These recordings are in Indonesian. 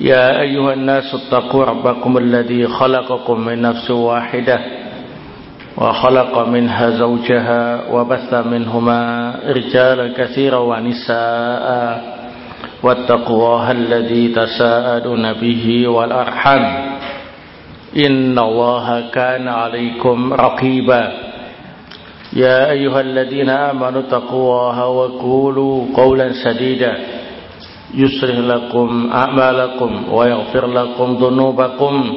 يا أيها الناس اتقوا ربكم الذي خلقكم من نفس واحدة وخلق منها زوجها وبث منهما رجالا كثيرا ونساء واتقوا الله الذي تساءلون به والأرحم إن الله كان عليكم رقيبا يا أيها الذين آمنوا اتقوا الله وقولوا قولا سديدا يصلح لكم أعمالكم ويغفر لكم ذنوبكم.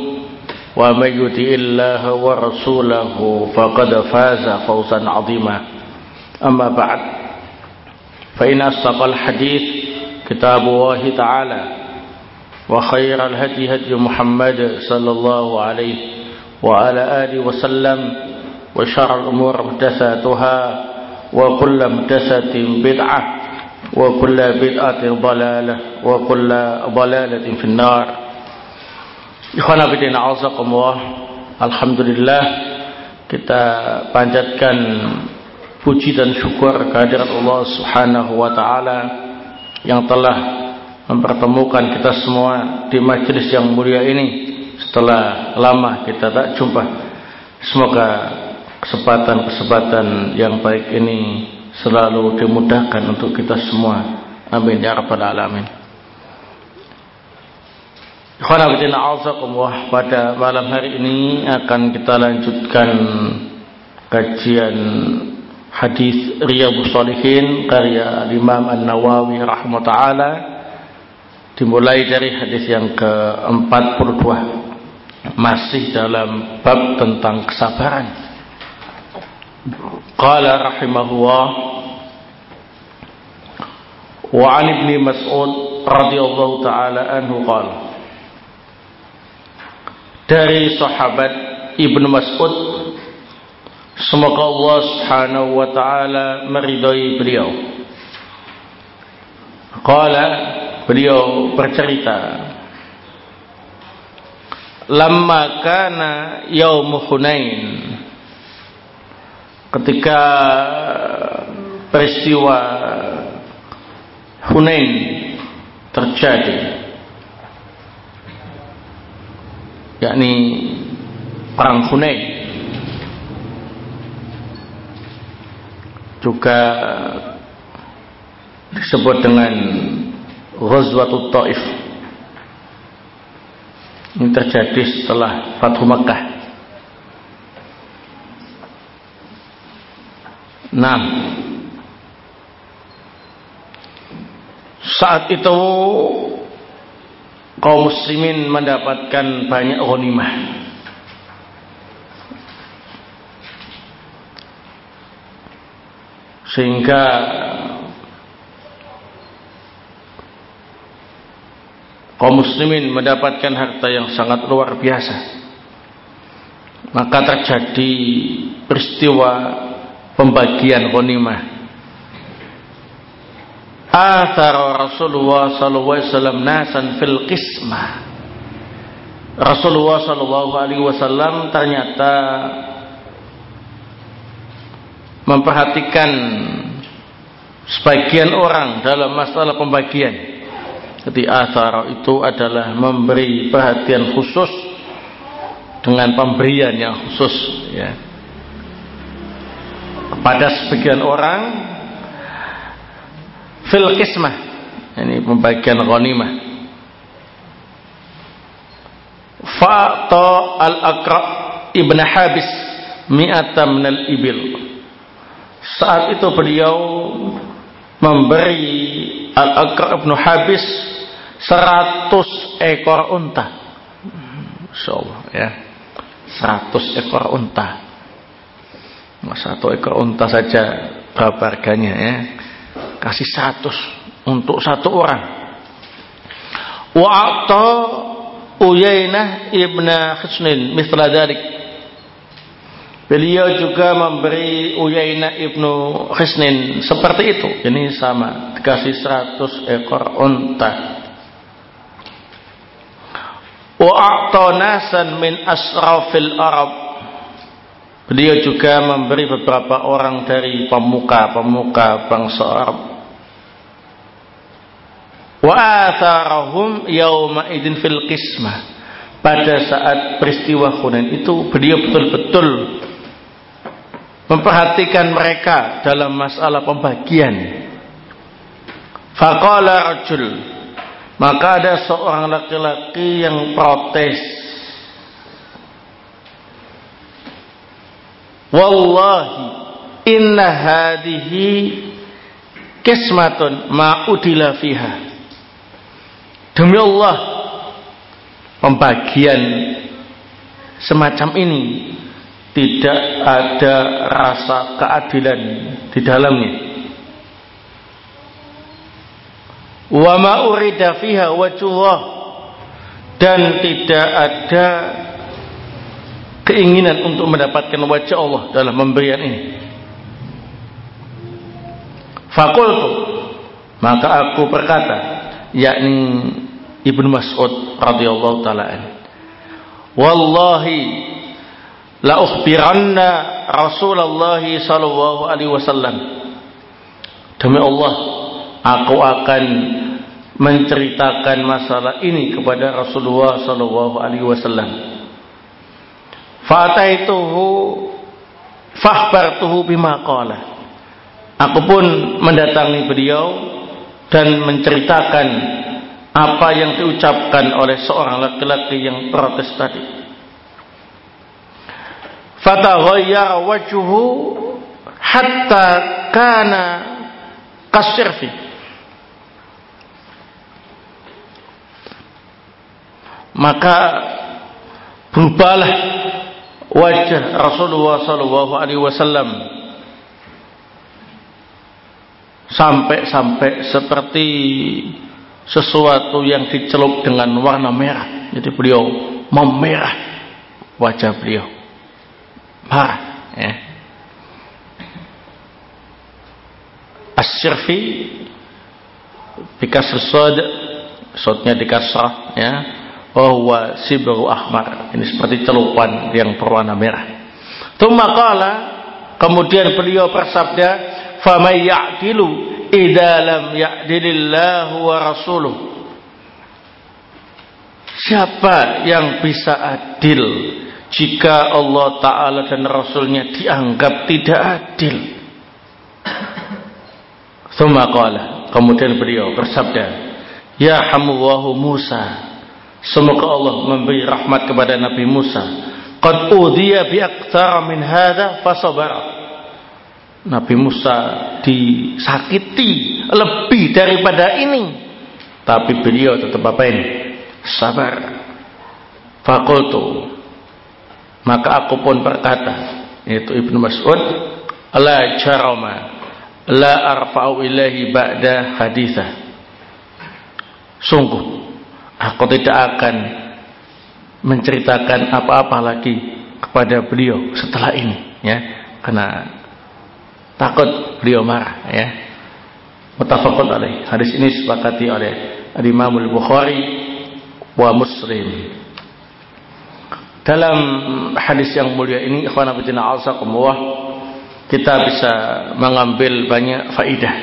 ومن يطع الله ورسوله فقد فاز فوزا عظيما. أما بعد فإن أصدق الحديث كتاب الله تعالى وخير الهدي هدي محمد صلى الله عليه وعلى آله وسلم وشر الأمور محدثاتها وكل محدثة بدعة. وكل بدعة ضلالة وكل ضلالة في النار Ikhwan Abidin A'azakumullah Alhamdulillah Kita panjatkan Puji dan syukur kehadirat Allah Subhanahu wa ta'ala Yang telah Mempertemukan kita semua Di majlis yang mulia ini Setelah lama kita tak jumpa Semoga Kesempatan-kesempatan yang baik ini Selalu dimudahkan untuk kita semua. Amin. Ya Rabbal Alamin. Pada malam hari ini akan kita lanjutkan kajian hadis Riyadhus Shalihin karya Imam An-Nawawi rahimahutaala. Dimulai dari hadis yang ke-42 masih dalam bab tentang kesabaran qala rahimahullah wa 'an ibni Mas'ud radhiyallahu ta'ala anhu qala. Dari sahabat Ibnu Mas'ud semoga Allah Subhanahu wa taala meridai beliau. Qala beliau bercerita lamma kana yaum Hunain ketika peristiwa Hunain terjadi yakni perang Hunain juga disebut dengan Ghazwatul Taif. Ini terjadi setelah Fathu Makkah nah saat itu kaum muslimin mendapatkan banyak ghanimah. Sehingga kaum muslimin mendapatkan harta yang sangat luar biasa. Maka terjadi peristiwa pembagian ghanimah. Athara Rasulullah sallallahu alaihi wasallam nasan fil qismah. Rasulullah sallallahu alaihi wasallam ternyata memperhatikan sebagian orang dalam masalah pembagian. Jadi athara itu adalah memberi perhatian khusus dengan pemberian yang khusus ya kepada sebagian orang fil qismah ini pembagian ghanimah Fa'ta al-Aqra ibn Habis mi'ata minal ibil. Saat itu beliau memberi Al-Aqra ibn Habis 100 ekor unta. Insyaallah ya. 100 ekor unta. Satu ekor unta saja berapa harganya ya? Kasih 100 untuk satu orang. Wa'ata Uyainah ibn Husnin misla dalik. Beliau juga memberi Uyainah ibnu Husnin seperti itu. Ini sama, dikasih 100 ekor unta. Wa'ata nasan min asrafil Arab. Beliau juga memberi beberapa orang dari pemuka-pemuka bangsa Arab. Wa atharahum yauma idin fil qismah. Pada saat peristiwa Hunain itu beliau betul-betul memperhatikan mereka dalam masalah pembagian. Faqala rajul maka ada seorang laki-laki yang protes wallahi inna hadihi kismatun ma'udila fiha Demi Allah pembagian semacam ini tidak ada rasa keadilan di dalamnya. Wa ma urida fiha wajhullah dan tidak ada keinginan untuk mendapatkan wajah Allah dalam pemberian ini. Fakultu maka aku berkata yakni Ibnu Mas'ud radhiyallahu taala Wallahi la ukhbiranna Rasulullah sallallahu alaihi wasallam. Demi Allah, aku akan menceritakan masalah ini kepada Rasulullah sallallahu alaihi wasallam. Fataituhu fahbartuhu bima qala. Aku pun mendatangi beliau dan menceritakan apa yang diucapkan oleh seorang laki-laki yang protes tadi. Fataghayyara wajhuhu hatta kana kasirfi. Maka berubahlah wajah Rasulullah wasallam sampai-sampai seperti sesuatu yang dicelup dengan warna merah. Jadi beliau memerah wajah beliau. Marah. Ya. Asyirfi bikasr sod sodnya dikasrah ya bahwa sibru ahmar ini seperti celupan yang berwarna merah. Tumma qala kemudian beliau bersabda famay ya'dilu idza lam ya'dilillahu wa rasuluh Siapa yang bisa adil jika Allah Ta'ala dan Rasulnya dianggap tidak adil? Qala. Kemudian beliau bersabda, Ya hamullahu Musa. Semoga Allah memberi rahmat kepada Nabi Musa. Qad udhiya bi min hadha fasabara. Nabi Musa disakiti lebih daripada ini. Tapi beliau tetap apa ini? Sabar. Fakultu. Maka aku pun berkata, yaitu Ibnu Mas'ud, La jarama, la arfa'u ilahi ba'da haditha. Sungguh, aku tidak akan menceritakan apa-apa lagi kepada beliau setelah ini, ya, karena Takut beliau marah ya. Mutafaqun alaih. Hadis ini sepakati oleh Imam Al-Bukhari wa Muslim. Dalam hadis yang mulia ini ikhwan fillah azakumullah kita bisa mengambil banyak faidah.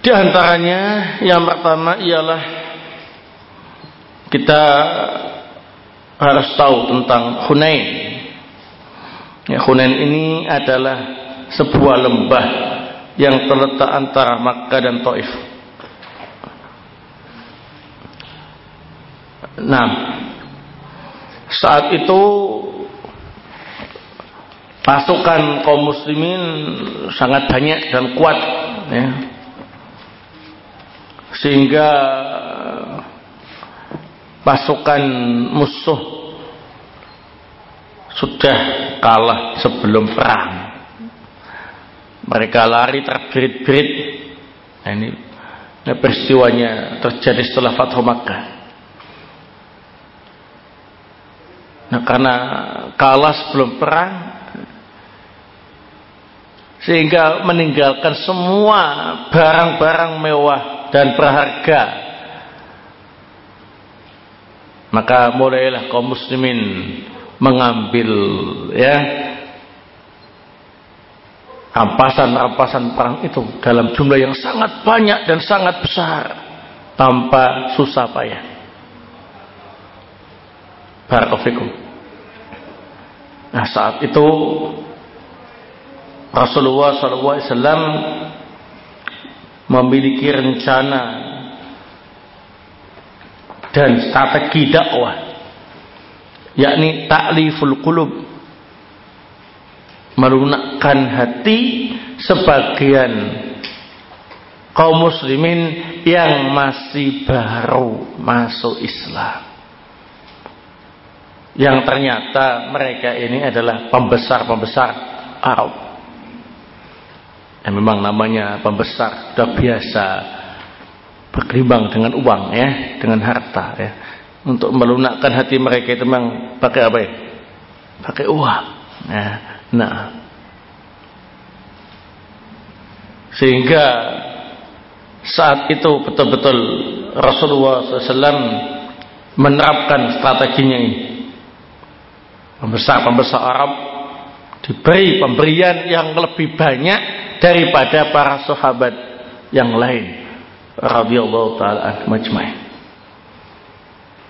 Di antaranya yang pertama ialah kita harus tahu tentang Hunain Ya, Hunain ini adalah sebuah lembah yang terletak antara Makkah dan Taif. Nah, saat itu pasukan kaum muslimin sangat banyak dan kuat ya. sehingga pasukan musuh sudah kalah sebelum perang. Mereka lari terberit-berit nah, ini, ini peristiwanya terjadi setelah Fathu Makkah. Nah karena kalah sebelum perang sehingga meninggalkan semua barang-barang mewah dan berharga maka mulailah kaum muslimin mengambil ya rampasan-rampasan perang itu dalam jumlah yang sangat banyak dan sangat besar tanpa susah payah. Barakofikum. Nah saat itu Rasulullah SAW memiliki rencana dan strategi dakwah yakni ta'liful qulub melunakkan hati sebagian kaum muslimin yang masih baru masuk Islam. Yang ternyata mereka ini adalah pembesar-pembesar Arab. Yang memang namanya pembesar sudah biasa berkelimbang dengan uang ya dengan harta ya. Untuk melunakkan hati mereka itu memang pakai apa ya? Pakai uang ya. nah. Sehingga saat itu betul-betul Rasulullah SAW menerapkan strateginya ini. Pembesar-pembesar Arab diberi pemberian yang lebih banyak daripada para sahabat yang lain radhiyallahu taala majma'in.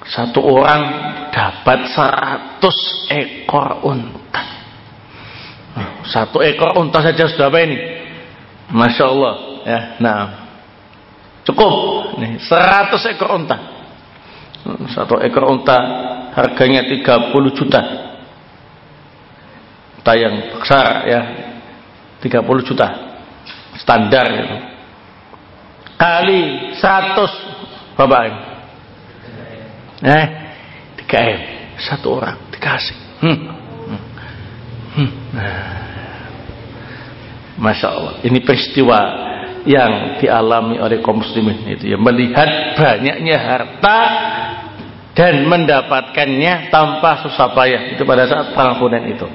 Satu orang dapat seratus ekor unta. Satu ekor unta saja sudah apa ini? Masya Allah. Ya, nah, cukup. Nih, seratus ekor unta. Satu ekor unta harganya 30 juta. Unta yang besar ya, 30 juta standar itu. Kali 100 Bapak eh 3 M satu orang dikasih hmm. Hmm. Nah. Masya Allah ini peristiwa yang dialami oleh kaum muslimin itu ya melihat banyaknya harta dan mendapatkannya tanpa susah payah itu pada saat perang Hunain itu.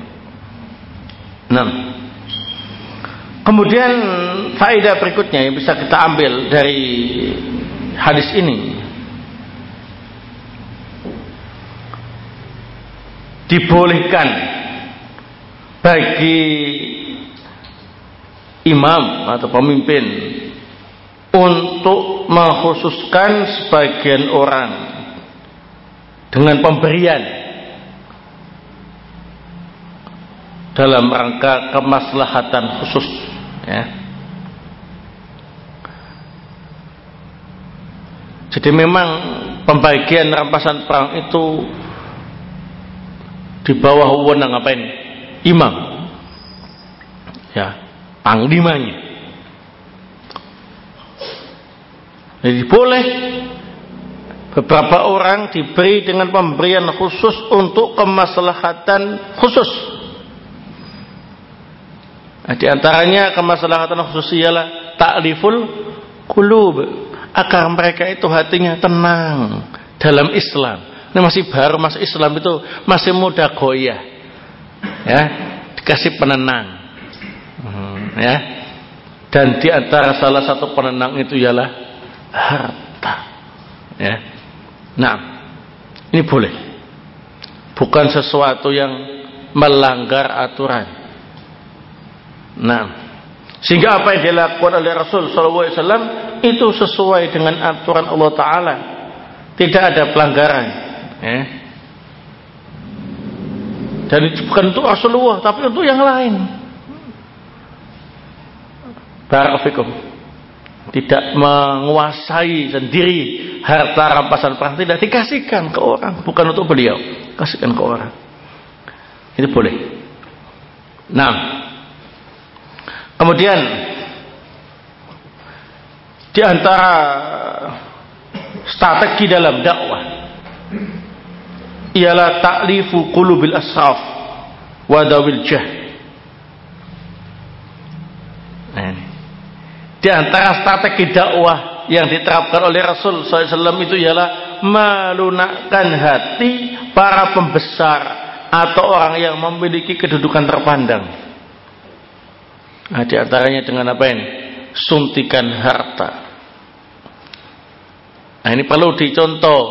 Nah, Kemudian faedah berikutnya yang bisa kita ambil dari hadis ini. Dibolehkan bagi imam atau pemimpin untuk mengkhususkan sebagian orang dengan pemberian dalam rangka kemaslahatan khusus ya. Jadi memang pembagian rampasan perang itu di bawah wewenang apa ini? Imam. Ya, panglimanya. Jadi boleh beberapa orang diberi dengan pemberian khusus untuk kemaslahatan khusus. Nah, di antaranya kemaslahatan khusus ialah ta'liful qulub agar mereka itu hatinya tenang dalam Islam. Ini masih baru masuk Islam itu masih muda goyah. Ya, dikasih penenang. Hmm, ya. Dan di antara salah satu penenang itu ialah harta. Ya. Nah, ini boleh. Bukan sesuatu yang melanggar aturan Nah, sehingga apa yang dilakukan oleh Rasul SAW itu sesuai dengan aturan Allah Taala, tidak ada pelanggaran. Ya. Dan itu bukan untuk Rasulullah, tapi untuk yang lain. Barakallahu Tidak menguasai sendiri harta rampasan perang, tidak dikasihkan ke orang, bukan untuk beliau. kasihkan ke orang. Itu boleh. Nah, kemudian di antara strategi dalam dakwah ialah ta'lifu qulubil asraf wa dawil jah. Nah, di antara strategi dakwah yang diterapkan oleh Rasul SAW itu ialah melunakkan hati para pembesar atau orang yang memiliki kedudukan terpandang. Nah, di antaranya dengan apa ini? Suntikan harta. Nah, ini perlu dicontoh.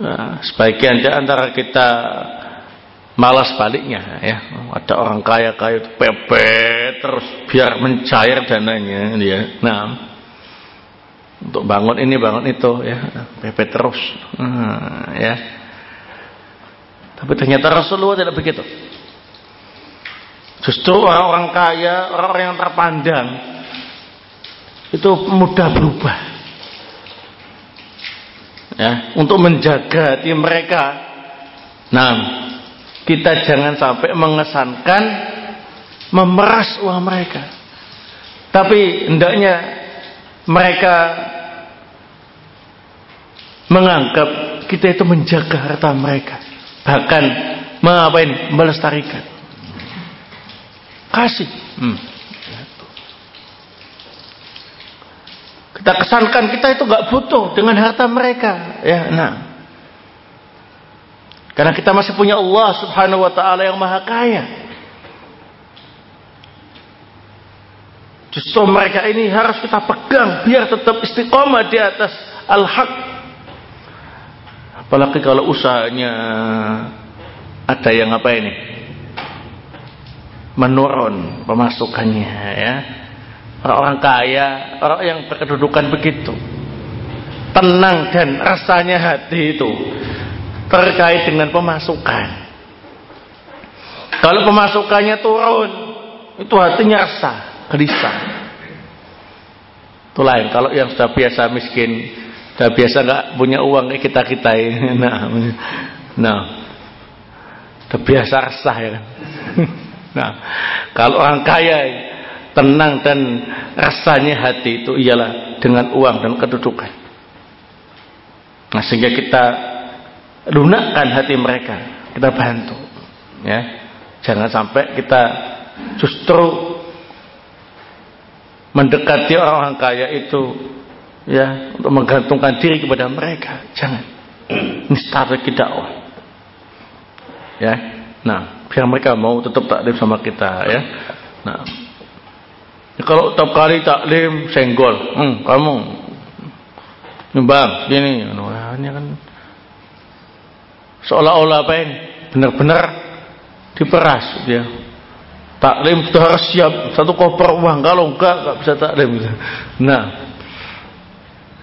Nah, sebagian di antara kita malas baliknya ya. Ada orang kaya-kaya itu pepet terus biar mencair dananya dia. Nah, untuk bangun ini bangun itu ya pepet terus nah, ya tapi ternyata Rasulullah tidak begitu justru orang-orang kaya orang-orang yang terpandang itu mudah berubah. Ya untuk menjaga hati mereka. Nah kita jangan sampai mengesankan memeras uang mereka. Tapi hendaknya mereka menganggap kita itu menjaga harta mereka. Bahkan mengapain melestarikan kasih hmm. kita kesankan kita itu nggak butuh dengan harta mereka ya nah karena kita masih punya Allah subhanahu wa ta'ala yang maha kaya Justru mereka ini harus kita pegang biar tetap istiqomah di atas al-haq. Apalagi kalau usahanya ada yang apa ini? Menurun pemasukannya ya. Orang-orang kaya, orang yang berkedudukan begitu. Tenang dan rasanya hati itu terkait dengan pemasukan. Kalau pemasukannya turun, itu hatinya resah gelisah. Itu lain. Kalau yang sudah biasa miskin, sudah biasa nggak punya uang kayak kita kita ini, nah, nah, sudah biasa resah ya kan. Nah, kalau orang kaya tenang dan rasanya hati itu ialah dengan uang dan kedudukan. Nah, sehingga kita lunakkan hati mereka, kita bantu, ya. Jangan sampai kita justru mendekati orang-orang kaya itu ya untuk menggantungkan diri kepada mereka jangan strategi dakwah ya nah biar mereka mau tetap taklim sama kita ya. Nah. Ya, kalau tiap kali taklim senggol. Hmm, kamu. Nyumbang gini. Nah, ini kan seolah-olah apa ini? Benar-benar diperas dia Taklim sudah harus siap. Satu koper uang. Kalau enggak, enggak bisa taklim. Nah,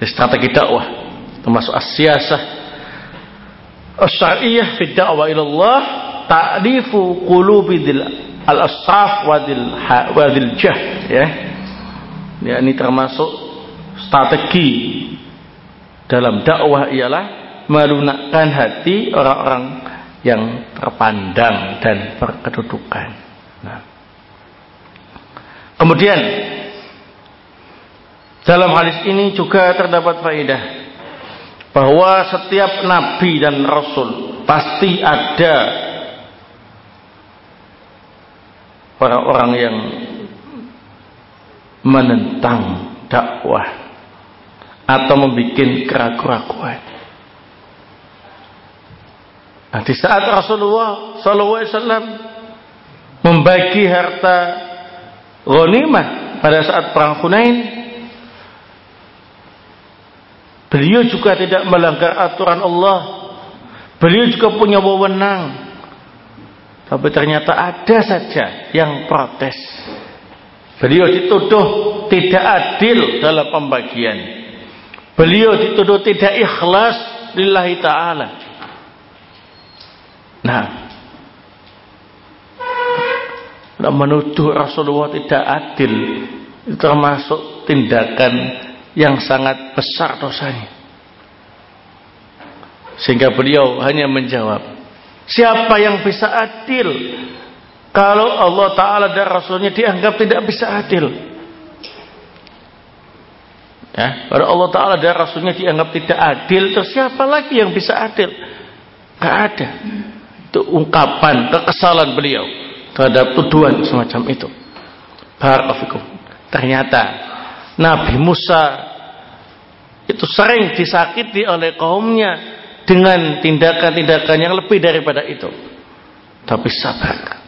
strategi dakwah termasuk as-siyasah. As-syar'iyyah fi da'wah ila Allah ta'lifu qulubi al-asraf wadil wadil jah ya. Ya ini termasuk strategi dalam dakwah ialah melunakkan hati orang-orang yang terpandang dan berkedudukan. Nah. Kemudian dalam hadis ini juga terdapat faedah bahwa setiap nabi dan rasul pasti ada orang-orang yang menentang dakwah atau membuat keraguan-keraguan. Nah, di saat Rasulullah Wasallam membagi harta ghanimah pada saat perang Hunain beliau juga tidak melanggar aturan Allah beliau juga punya wewenang tapi ternyata ada saja yang protes. Beliau dituduh tidak adil dalam pembagian. Beliau dituduh tidak ikhlas lillahi ta'ala. Nah menuduh Rasulullah tidak adil termasuk tindakan yang sangat besar dosanya. Sehingga beliau hanya menjawab, Siapa yang bisa adil? Kalau Allah Ta'ala dan Rasulnya dianggap tidak bisa adil. Ya, kalau Allah Ta'ala dan Rasulnya dianggap tidak adil, terus siapa lagi yang bisa adil? Gak ada. Itu ungkapan kekesalan beliau terhadap tuduhan semacam itu. Barakallahu Ternyata Nabi Musa itu sering disakiti oleh kaumnya dengan tindakan-tindakan yang lebih daripada itu. Tapi sabar.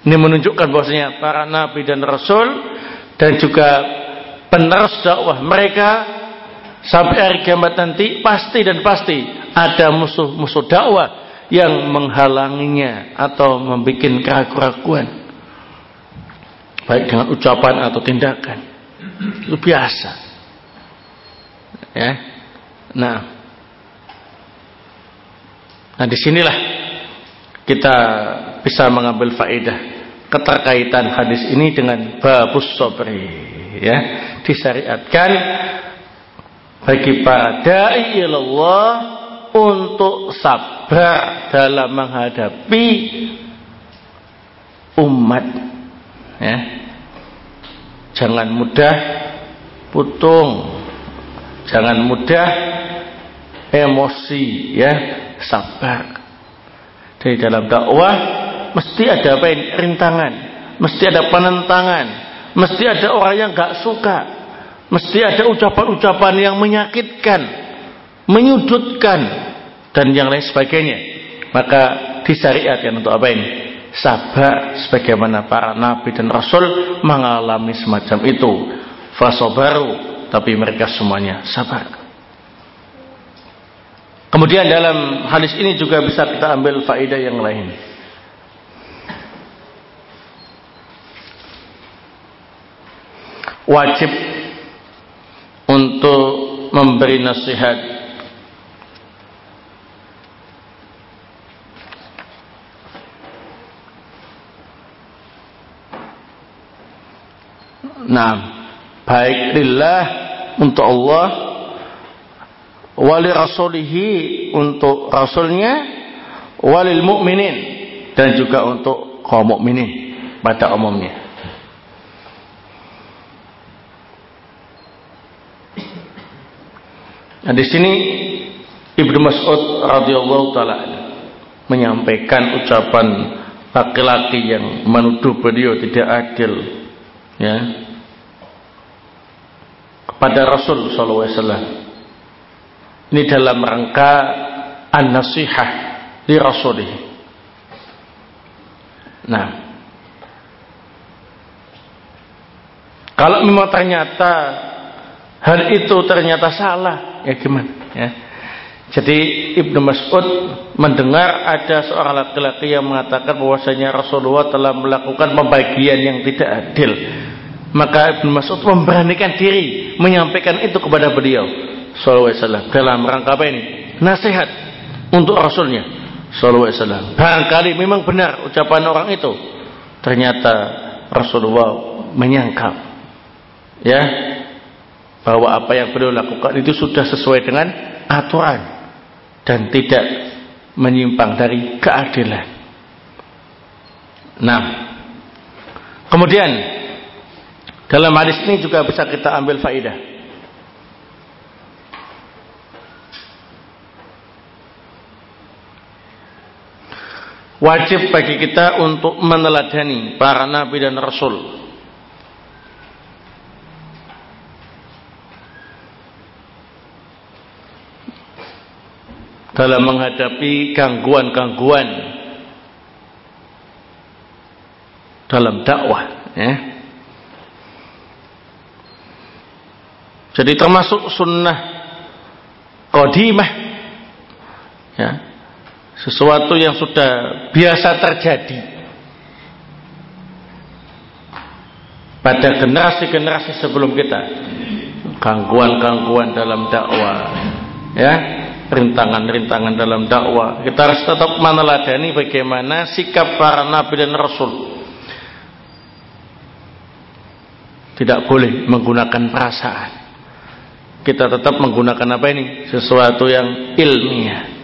Ini menunjukkan bahwasanya para nabi dan rasul dan juga penerus dakwah mereka sampai hari kiamat nanti pasti dan pasti ada musuh-musuh dakwah yang menghalanginya atau membuat keraguan-keraguan baik dengan ucapan atau tindakan itu biasa ya nah Nah di sinilah kita bisa mengambil faedah keterkaitan hadis ini dengan babus sobri ya. Disyariatkan bagi para dai ilallah untuk sabar dalam menghadapi umat ya. Jangan mudah putung jangan mudah emosi ya sabar. Dari dalam dakwah mesti ada apa ini? rintangan, mesti ada penentangan, mesti ada orang yang gak suka, mesti ada ucapan-ucapan yang menyakitkan, menyudutkan dan yang lain sebagainya. Maka disyariatkan untuk apa ini? Sabar sebagaimana para nabi dan rasul mengalami semacam itu. Fasobaru tapi mereka semuanya sabar. Kemudian dalam hadis ini juga bisa kita ambil faedah yang lain. Wajib untuk memberi nasihat Nah, baik lillah untuk Allah wali rasulihi untuk rasulnya walil mukminin dan juga untuk kaum mukminin pada umumnya. Nah di sini Ibnu Mas'ud radhiyallahu taala menyampaikan ucapan laki-laki yang menuduh beliau tidak adil ya kepada Rasul sallallahu alaihi wasallam ini dalam rangka an-nasihah di Rasulih. Nah, kalau memang ternyata hal itu ternyata salah, ya gimana? Ya. Jadi Ibnu Mas'ud mendengar ada seorang laki-laki yang mengatakan bahwasanya Rasulullah telah melakukan pembagian yang tidak adil. Maka Ibnu Mas'ud memberanikan diri menyampaikan itu kepada beliau. SAW dalam rangka apa ini? Nasihat untuk Rasulnya SAW. Barangkali memang benar ucapan orang itu. Ternyata Rasulullah menyangkal ya bahwa apa yang beliau lakukan itu sudah sesuai dengan aturan dan tidak menyimpang dari keadilan. Nah, kemudian dalam hadis ini juga bisa kita ambil faidah Wajib bagi kita untuk meneladani para nabi dan rasul. Dalam menghadapi gangguan-gangguan dalam dakwah, ya. Jadi termasuk sunnah qadimah ya sesuatu yang sudah biasa terjadi. Pada generasi-generasi sebelum kita. Gangguan-gangguan dalam dakwah. Ya rintangan-rintangan dalam dakwah. Kita harus tetap meneladani bagaimana sikap para nabi dan rasul. Tidak boleh menggunakan perasaan. Kita tetap menggunakan apa ini? Sesuatu yang ilmiah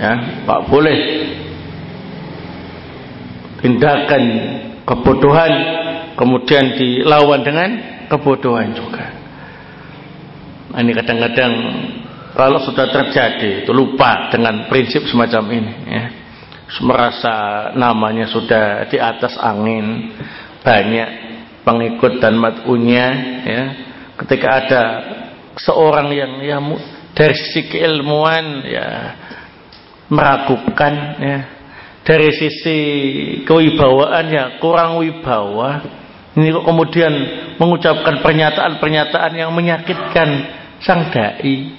Ya, tak boleh tindakan kebodohan kemudian dilawan dengan kebodohan juga. Nah, ini kadang-kadang kalau sudah terjadi itu lupa dengan prinsip semacam ini ya. Merasa namanya sudah di atas angin, banyak pengikut dan mat'unya ya. Ketika ada seorang yang ya dari sisi keilmuan ya meragukan ya. Dari sisi kewibawaan ya kurang wibawa. Ini kemudian mengucapkan pernyataan-pernyataan yang menyakitkan sang dai.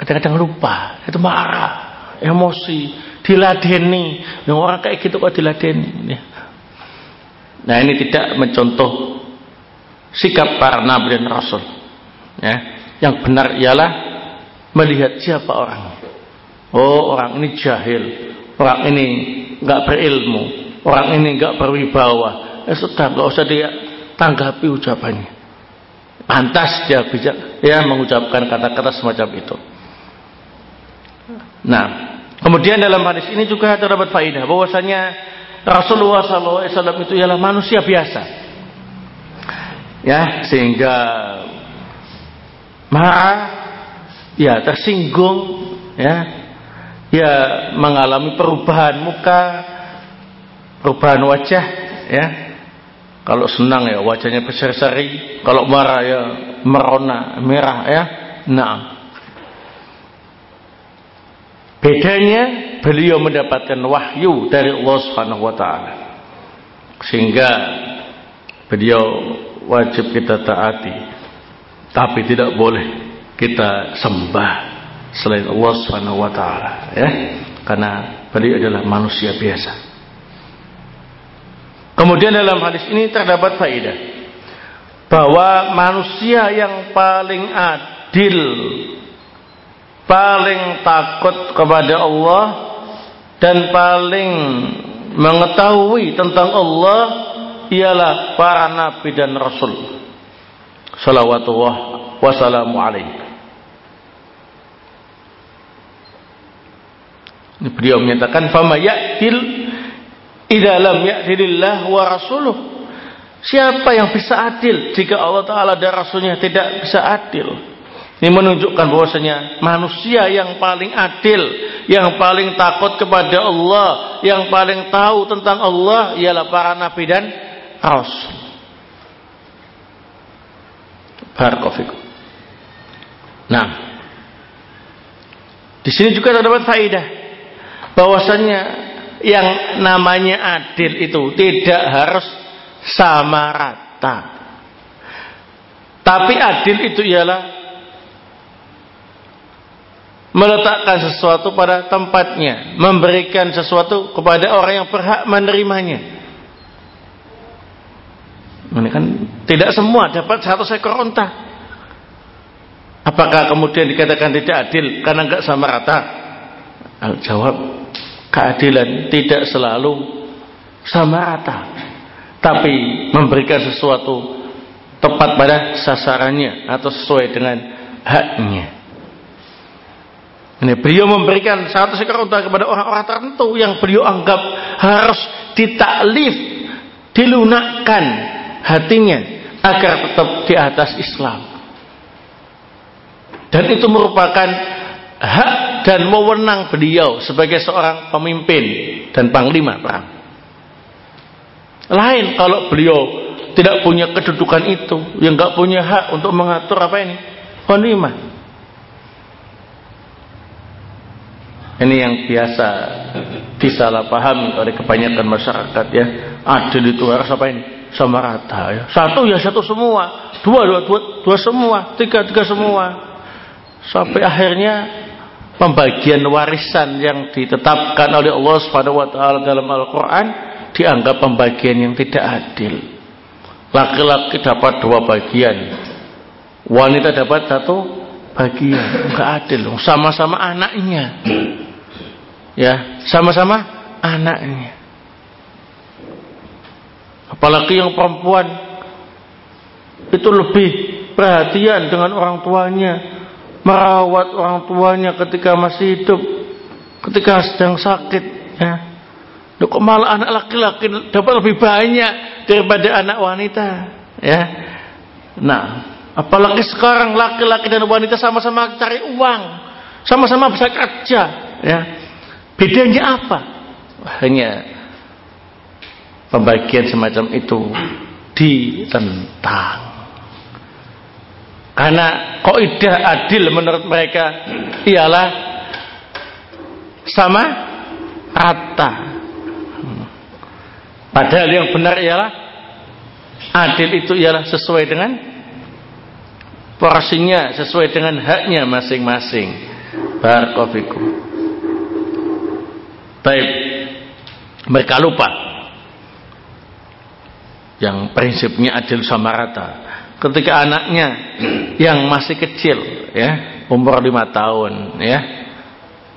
Kadang-kadang lupa itu marah emosi diladeni. Yang orang kayak gitu kok diladeni nah ini tidak mencontoh sikap para nabi dan rasul ya. Yang benar ialah melihat siapa orang? Oh orang ini jahil. Orang ini nggak berilmu. Orang ini nggak berwibawa. Ya sudah nggak usah dia tanggapi ucapannya. Pantas dia bijak. Ya mengucapkan kata-kata semacam itu. Nah kemudian dalam hadis ini juga terdapat faidah bahwasanya Rasulullah SAW itu ialah manusia biasa. Ya sehingga marah ya tersinggung ya. Ya mengalami perubahan muka perubahan wajah ya. Kalau senang ya wajahnya berseri-seri. Kalau marah ya merona merah ya. Nah. Bedanya beliau mendapatkan wahyu dari Allah Subhanahu wa taala. Sehingga beliau wajib kita taati. Tapi tidak boleh kita sembah selain Allah Subhanahu wa taala ya. Karena beliau adalah manusia biasa. Kemudian dalam hadis ini terdapat faedah bahwa manusia yang paling adil paling takut kepada Allah dan paling mengetahui tentang Allah ialah para nabi dan rasul. Salawatullah wassalamu alaihi beliau menyatakan fama ya'til idza lam ya'tilillah wa rasuluh siapa yang bisa adil jika Allah taala dan rasulnya tidak bisa adil ini menunjukkan bahwasanya manusia yang paling adil, yang paling takut kepada Allah, yang paling tahu tentang Allah ialah para nabi dan Rasul. Barakofikum. Nah, di sini juga terdapat faedah bahwasannya yang namanya adil itu tidak harus sama rata. Tapi adil itu ialah meletakkan sesuatu pada tempatnya, memberikan sesuatu kepada orang yang berhak menerimanya. Ini kan tidak semua dapat satu ekor unta. Apakah kemudian dikatakan tidak adil karena enggak sama rata? Al jawab keadilan tidak selalu sama rata. Tapi memberikan sesuatu tepat pada sasarannya atau sesuai dengan haknya. Ini beliau memberikan satu ekor unta kepada orang-orang tertentu yang beliau anggap harus ditaklif, dilunakkan hatinya agar tetap di atas Islam. Dan itu merupakan hak dan wewenang beliau sebagai seorang pemimpin dan panglima perang. Lain kalau beliau tidak punya kedudukan itu, yang nggak punya hak untuk mengatur apa ini, panglima. Ini yang biasa disalahpahami oleh kebanyakan masyarakat ya. Adil itu harus apa ini? sama rata ya. Satu ya satu semua, dua dua dua, dua semua, tiga tiga semua. Sampai akhirnya pembagian warisan yang ditetapkan oleh Allah Subhanahu wa taala dalam Al-Qur'an dianggap pembagian yang tidak adil. Laki-laki dapat dua bagian. Wanita dapat satu bagian. Enggak adil Sama-sama anaknya. Ya, sama-sama anaknya. Apalagi yang perempuan itu lebih perhatian dengan orang tuanya, merawat orang tuanya ketika masih hidup, ketika sedang sakit, ya. Kok malah anak laki-laki dapat lebih banyak daripada anak wanita, ya. Nah, apalagi sekarang laki-laki dan wanita sama-sama cari uang, sama-sama bisa kerja, ya. Bedanya apa? Hanya pembagian semacam itu ditentang. Karena kaidah adil menurut mereka ialah sama rata. Padahal yang benar ialah adil itu ialah sesuai dengan porsinya, sesuai dengan haknya masing-masing. Barakofikum. Baik. Mereka lupa yang prinsipnya adil sama rata ketika anaknya yang masih kecil ya umur lima tahun ya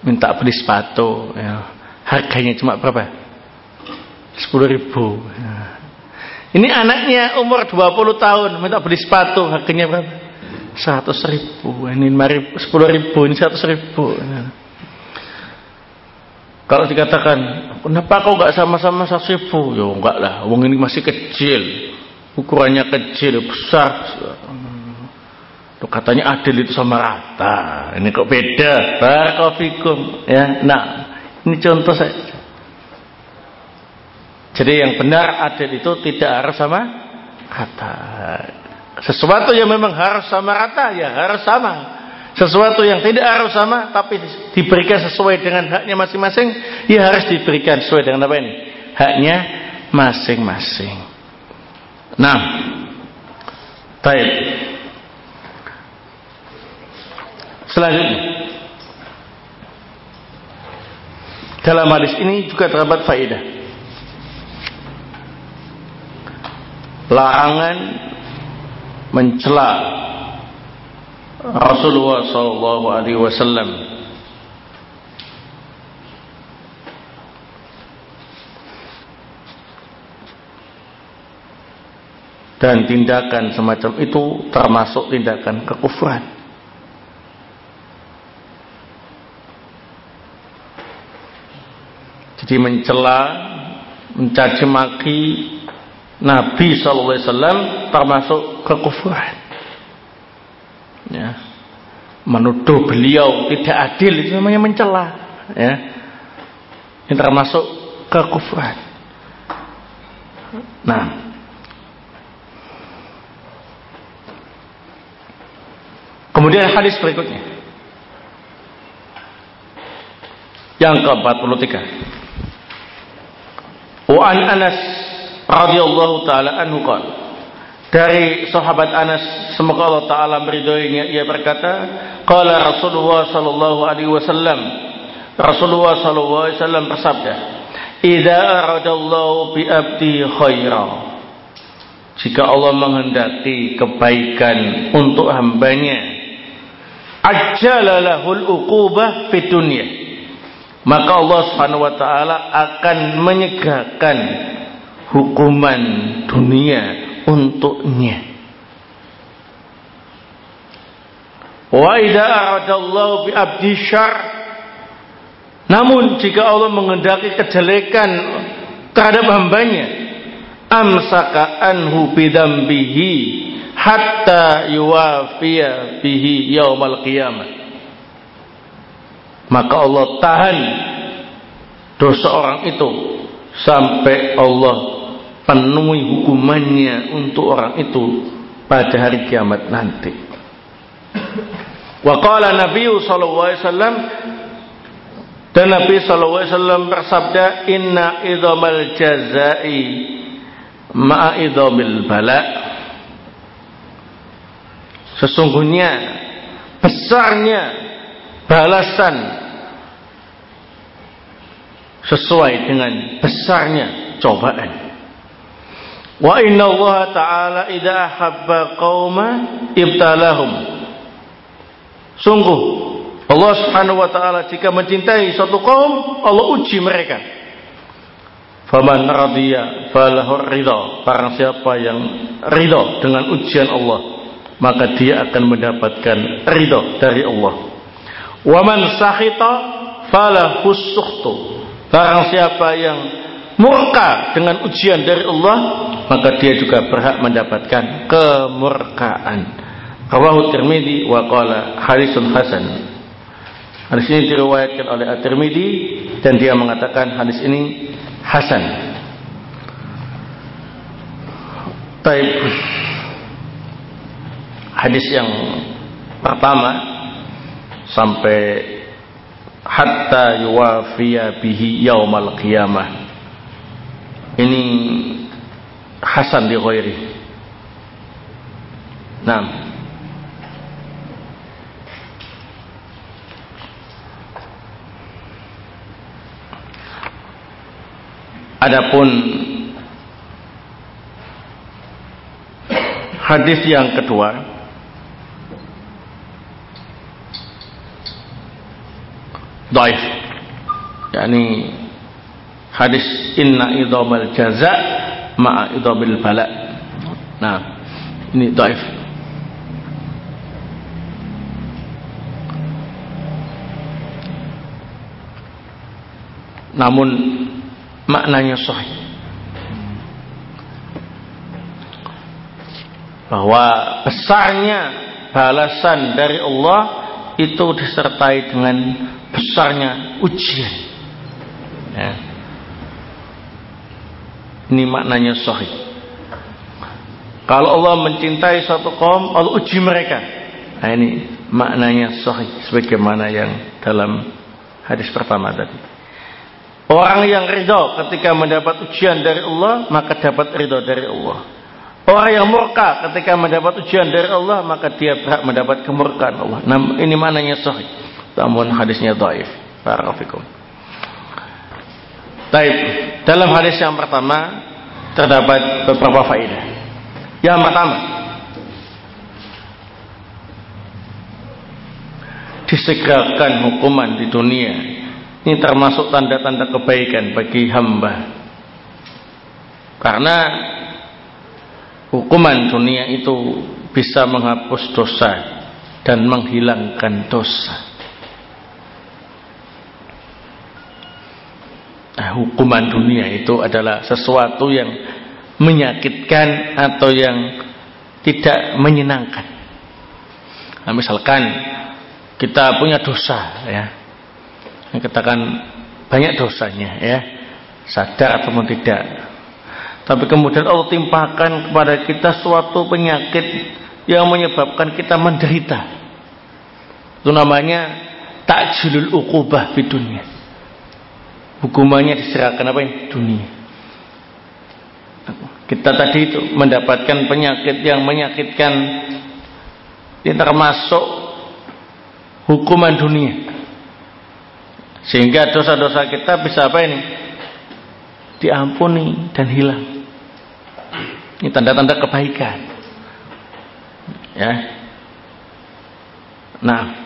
minta beli sepatu ya harganya cuma berapa sepuluh ribu ya. ini anaknya umur 20 tahun minta beli sepatu harganya berapa seratus ribu ini sepuluh ribu ini seratus ribu ya. kalau dikatakan kenapa kau nggak sama-sama seratus ribu ya enggak lah uang ini masih kecil ukurannya kecil besar. Tuh katanya adil itu sama rata. Ini kok beda? Barakofikum ya nah ini contoh saja. Jadi yang benar adil itu tidak harus sama rata. Sesuatu yang memang harus sama rata ya harus sama. Sesuatu yang tidak harus sama tapi diberikan sesuai dengan haknya masing-masing ya harus diberikan sesuai dengan apa ini? Haknya masing-masing Nah, baik. Selanjutnya, dalam hadis ini juga terdapat faedah. Larangan mencela Rasulullah sallallahu alaihi wasallam dan tindakan semacam itu termasuk tindakan kekufuran. Jadi mencela, mencaci maki Nabi sallallahu alaihi wasallam termasuk kekufuran. Ya. Menuduh beliau tidak adil itu namanya mencela, ya. Ini termasuk kekufuran. Nah, Kemudian hadis berikutnya. Yang ke-43. Wa an Anas radhiyallahu taala anhu qala dari sahabat Anas semoga Allah taala meridhoinya ia berkata qala Rasulullah sallallahu alaihi wasallam Rasulullah sallallahu alaihi wasallam bersabda idza aradallahu bi abdi khaira jika Allah menghendaki kebaikan untuk hambanya ajjalalahul uqubah fid dunya. Maka Allah Subhanahu wa taala akan menyegakkan hukuman dunia untuknya. Wa idza aradallahu bi abdi syar namun jika Allah mengendaki kejelekan terhadap hambanya amsaka anhu bidambihi hatta yuwafiya bihi yaumal qiyamah. Maka Allah tahan dosa orang itu sampai Allah penuhi hukumannya untuk orang itu pada hari kiamat nanti. Wa qala Nabi sallallahu alaihi wasallam dan Nabi sallallahu alaihi wasallam bersabda inna idhamal jazai ma'a idhamil bala' Sesungguhnya besarnya balasan sesuai dengan besarnya cobaan. Wa inna Allah Ta'ala idha ahabba qawma ibtalahum. Sungguh Allah Subhanahu wa taala jika mencintai suatu kaum, Allah uji mereka. Faman radiya falahu ridha. Barang siapa yang ridha dengan ujian Allah, maka dia akan mendapatkan ridho dari Allah. Wa man sakhita falahu sukhtu. Barang siapa yang murka dengan ujian dari Allah, maka dia juga berhak mendapatkan kemurkaan. Rawahu Tirmidzi wa qala hadisun hasan. Hadis ini diriwayatkan oleh At-Tirmidzi dan dia mengatakan hadis ini hasan. Taib. Hadis yang pertama sampai hatta yuwafiya bihi yaumal qiyamah ini Hasan di ghairi nah Adapun hadis yang kedua daif. Yakni hadis inna idhamal jaza ma'a idhabil bala. Nah ini daif. Namun maknanya sahih bahwa besarnya balasan dari Allah itu disertai dengan besarnya ujian ya. Ini maknanya sahih. Kalau Allah mencintai suatu kaum, Allah uji mereka. Nah ini maknanya sahih sebagaimana yang dalam hadis pertama tadi. Orang yang ridho ketika mendapat ujian dari Allah, maka dapat ridho dari Allah. Orang yang murka ketika mendapat ujian dari Allah, maka dia berhak mendapat kemurkaan Allah. Nah, ini maknanya sahih. Namun hadisnya dhaif. Barakallahu Baik, dalam hadis yang pertama terdapat beberapa faedah. Yang pertama, disegerakan hukuman di dunia. Ini termasuk tanda-tanda kebaikan bagi hamba. Karena hukuman dunia itu bisa menghapus dosa dan menghilangkan dosa. Nah, hukuman dunia itu adalah sesuatu yang menyakitkan atau yang tidak menyenangkan. Nah, misalkan kita punya dosa ya. Katakan banyak dosanya ya. Sadar atau tidak. Tapi kemudian Allah timpakan kepada kita suatu penyakit yang menyebabkan kita menderita. Itu namanya takjilul uqubah di dunia hukumannya diserahkan apa ini? Dunia. Kita tadi itu mendapatkan penyakit yang menyakitkan ini termasuk hukuman dunia. Sehingga dosa-dosa kita bisa apa ini? Diampuni dan hilang. Ini tanda-tanda kebaikan. Ya. Nah,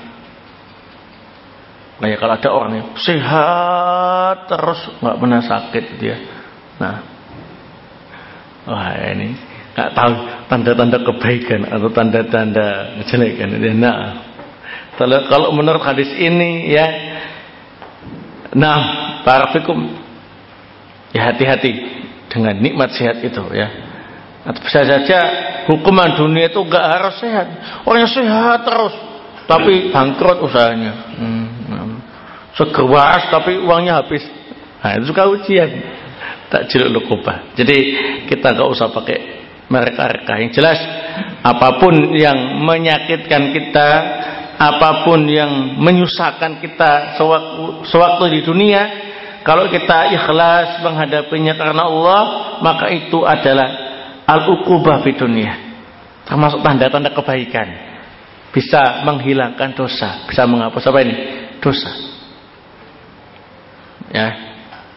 Kayak kalau ada orang yang sehat terus nggak pernah sakit dia. Nah, wah ini nggak tahu tanda-tanda kebaikan atau tanda-tanda kejelekan. Nah, kalau menurut hadis ini ya, nah, barafikum ya hati-hati dengan nikmat sehat itu ya. Atau bisa saja hukuman dunia itu nggak harus sehat. Orangnya sehat terus, tapi bangkrut usahanya. Hmm seger tapi uangnya habis. Nah, itu suka ujian. Tak jeruk lukuba. Jadi kita nggak usah pakai mereka-reka. Yang jelas apa pun yang menyakitkan kita, apa pun yang menyusahkan kita sewaktu, sewaktu di dunia, kalau kita ikhlas menghadapinya karena Allah, maka itu adalah al-uqubah di dunia. Termasuk tanda-tanda kebaikan. Bisa menghilangkan dosa, bisa menghapus apa ini? Dosa. Ya.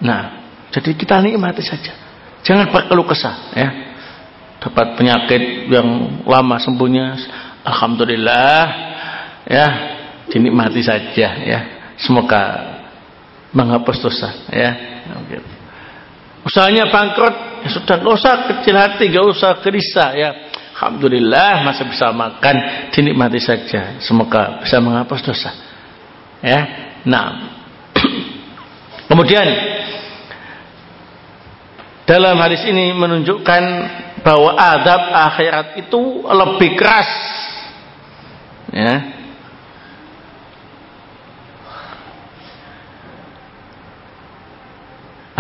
Nah, jadi kita nikmati saja. Jangan berkeluh kesah ya. Dapat penyakit yang lama sembuhnya alhamdulillah ya, dinikmati saja ya. Semoga menghapus dosa ya. Usahanya bangkrut, ya sudah nggak usah kecil hati, nggak usah gelisah ya. Alhamdulillah masih bisa makan, dinikmati saja. Semoga bisa menghapus dosa. Ya. Nah. Kemudian dalam hadis ini menunjukkan bahwa adab akhirat itu lebih keras. Ya.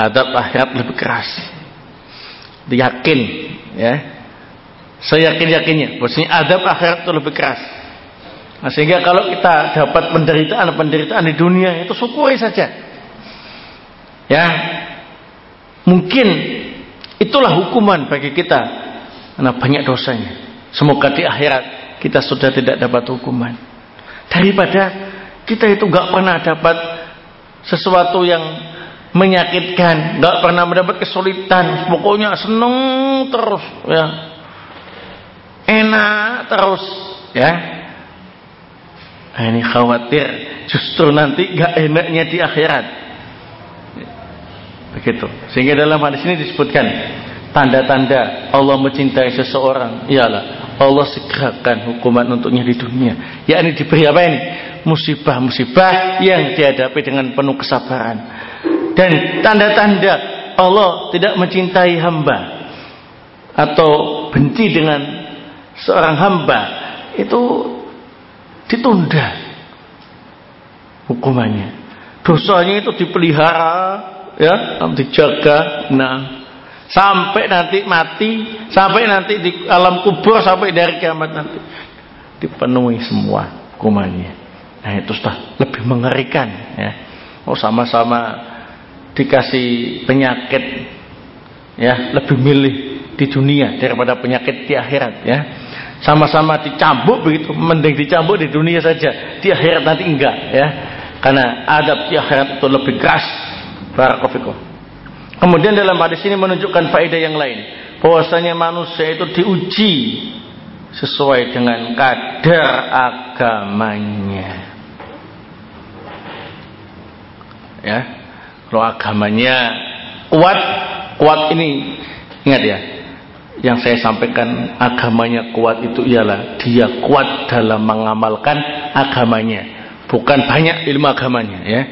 Adab akhirat lebih keras. Yakin, ya saya yakin-yakinnya bahwasanya adab akhirat itu lebih keras. Nah, sehingga kalau kita dapat penderitaan-penderitaan di dunia itu syukuri saja. Ya. Mungkin itulah hukuman bagi kita karena banyak dosanya. Semoga di akhirat kita sudah tidak dapat hukuman. Daripada kita itu gak pernah dapat sesuatu yang menyakitkan, gak pernah mendapat kesulitan, pokoknya seneng terus ya. Enak terus ya. Nah, ini khawatir justru nanti gak enaknya di akhirat. Begitu. Sehingga dalam hadis ini disebutkan tanda-tanda Allah mencintai seseorang ialah Allah segerakan hukuman untuknya di dunia. Yakni diberi apa ini? Musibah-musibah yang dihadapi dengan penuh kesabaran dan tanda-tanda Allah tidak mencintai hamba atau benci dengan seorang hamba itu ditunda hukumannya. Dosanya itu dipelihara, ya, dijaga. Nah, sampai nanti mati, sampai nanti di alam kubur, sampai dari kiamat nanti dipenuhi semua hukumannya. Nah, itu sudah lebih mengerikan, ya. Oh, sama-sama dikasih penyakit, ya, lebih milih di dunia daripada penyakit di akhirat, ya. Sama-sama dicambuk begitu mending dicambuk di dunia saja di akhirat nanti enggak ya. Karena adab di akhirat itu lebih keras. Barakofikum kemudian dalam hadis ini menunjukkan faedah yang lain. Bahwasanya manusia itu diuji sesuai dengan kadar agamanya. Ya kalau agamanya kuat kuat ini. Ingat ya yang saya sampaikan agamanya kuat itu ialah dia kuat dalam mengamalkan agamanya. Bukan banyak ilmu agamanya ya.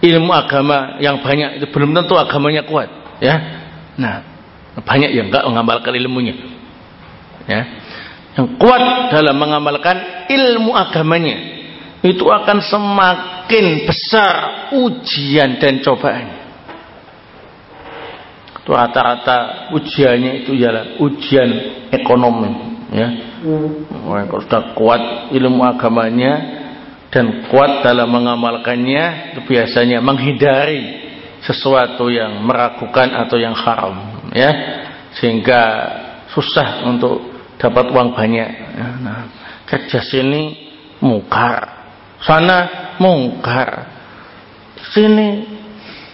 Ilmu agama yang banyak itu belum tentu agamanya kuat ya. Nah banyak yang enggak mengamalkan ilmunya ya. Yang kuat dalam mengamalkan ilmu agamanya itu akan semakin besar ujian dan cobaan. Itu rata-rata ujiannya itu ialah ujian ekonomi ya. Kalau sudah kuat ilmu agamanya dan kuat dalam mengamalkannya itu biasanya menghindari sesuatu yang meragukan atau yang haram ya. Sehingga susah untuk dapat uang banyak. Ya, nah, kerja sini mungkar sana mungkar. Sini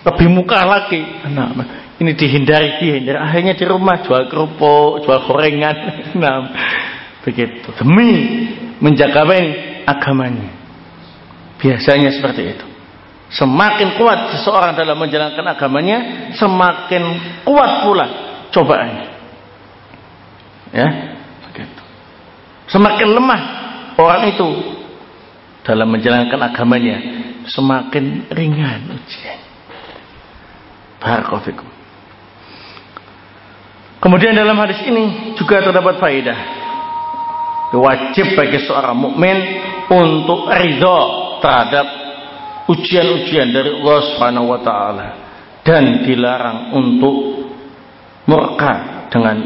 lebih muka lagi. Nah, ini dihindari dihindari. Akhirnya di rumah jual kerupuk jual gorengan. Nah begitu. Demi menjaga agamanya. Biasanya seperti itu. Semakin kuat seseorang dalam menjalankan agamanya semakin kuat pula cobaannya. Ya begitu. Semakin lemah orang itu dalam menjalankan agamanya semakin ringan ujian Barakallahu Kemudian dalam hadis ini juga terdapat faedah. Wajib bagi seorang mukmin untuk ridho terhadap ujian-ujian dari Allah Subhanahu wa taala dan dilarang untuk murka dengan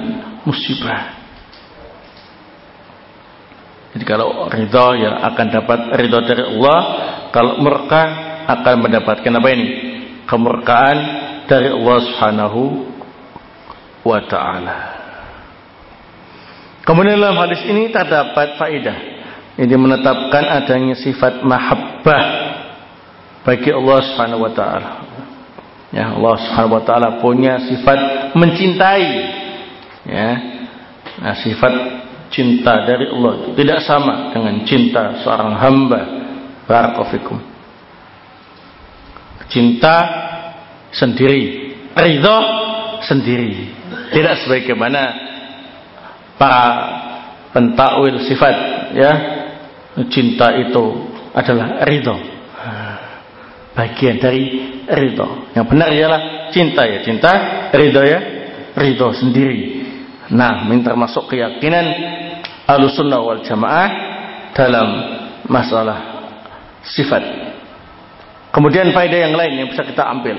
musibah. Jadi kalau ridho ya akan dapat ridho dari Allah, kalau murka akan mendapatkan apa ini? Kemurkaan dari Allah Subhanahu wa ta'ala. Kemudian dalam hadis ini terdapat faedah. Ini menetapkan adanya sifat mahabbah bagi Allah Subhanahu wa taala. Ya, Allah Subhanahu wa taala punya sifat mencintai. Ya. Nah, sifat cinta dari Allah. Tidak sama dengan cinta seorang hamba. Barakofikum. Cinta sendiri, ridho sendiri. Tidak sebagaimana para pentakwil sifat ya. Cinta itu adalah ridho. Bagian dari ridho. Yang benar ialah cinta ya. Cinta ridho ya. Ridho sendiri nah minta masuk keyakinan alusunnah wal jamaah dalam masalah sifat kemudian faedah yang lain yang bisa kita ambil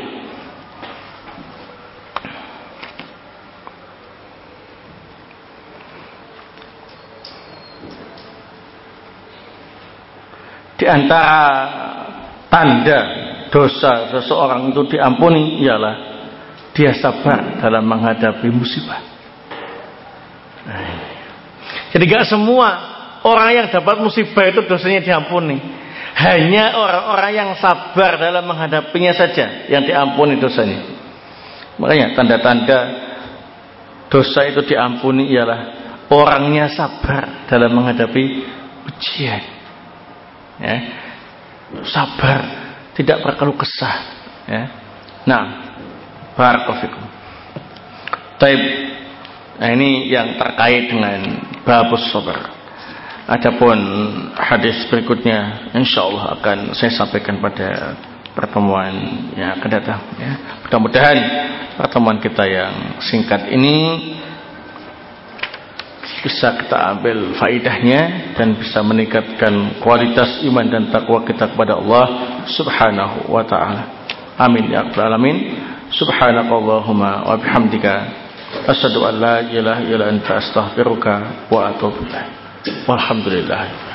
di antara tanda dosa seseorang itu diampuni ialah dia sabar dalam menghadapi musibah. Jadi gak semua orang yang dapat musibah itu dosanya diampuni. Hanya orang-orang yang sabar dalam menghadapinya saja yang diampuni dosanya. Makanya tanda-tanda dosa itu diampuni ialah orangnya sabar dalam menghadapi ujian ya. sabar tidak berkeluh kesah ya. nah barakofikum Taib nah ini yang terkait dengan babus sabar Adapun hadis berikutnya insyaallah akan saya sampaikan pada pertemuan yang akan datang ya. Mudah-mudahan pertemuan kita yang singkat ini bisa kita ambil faidahnya dan bisa meningkatkan kualitas iman dan takwa kita kepada Allah Subhanahu wa taala. Amin ya rabbal alamin. Subhanakallahumma wa bihamdika asyhadu an la ilaha illa anta astaghfiruka wa atubu ilaik. Walhamdulillah.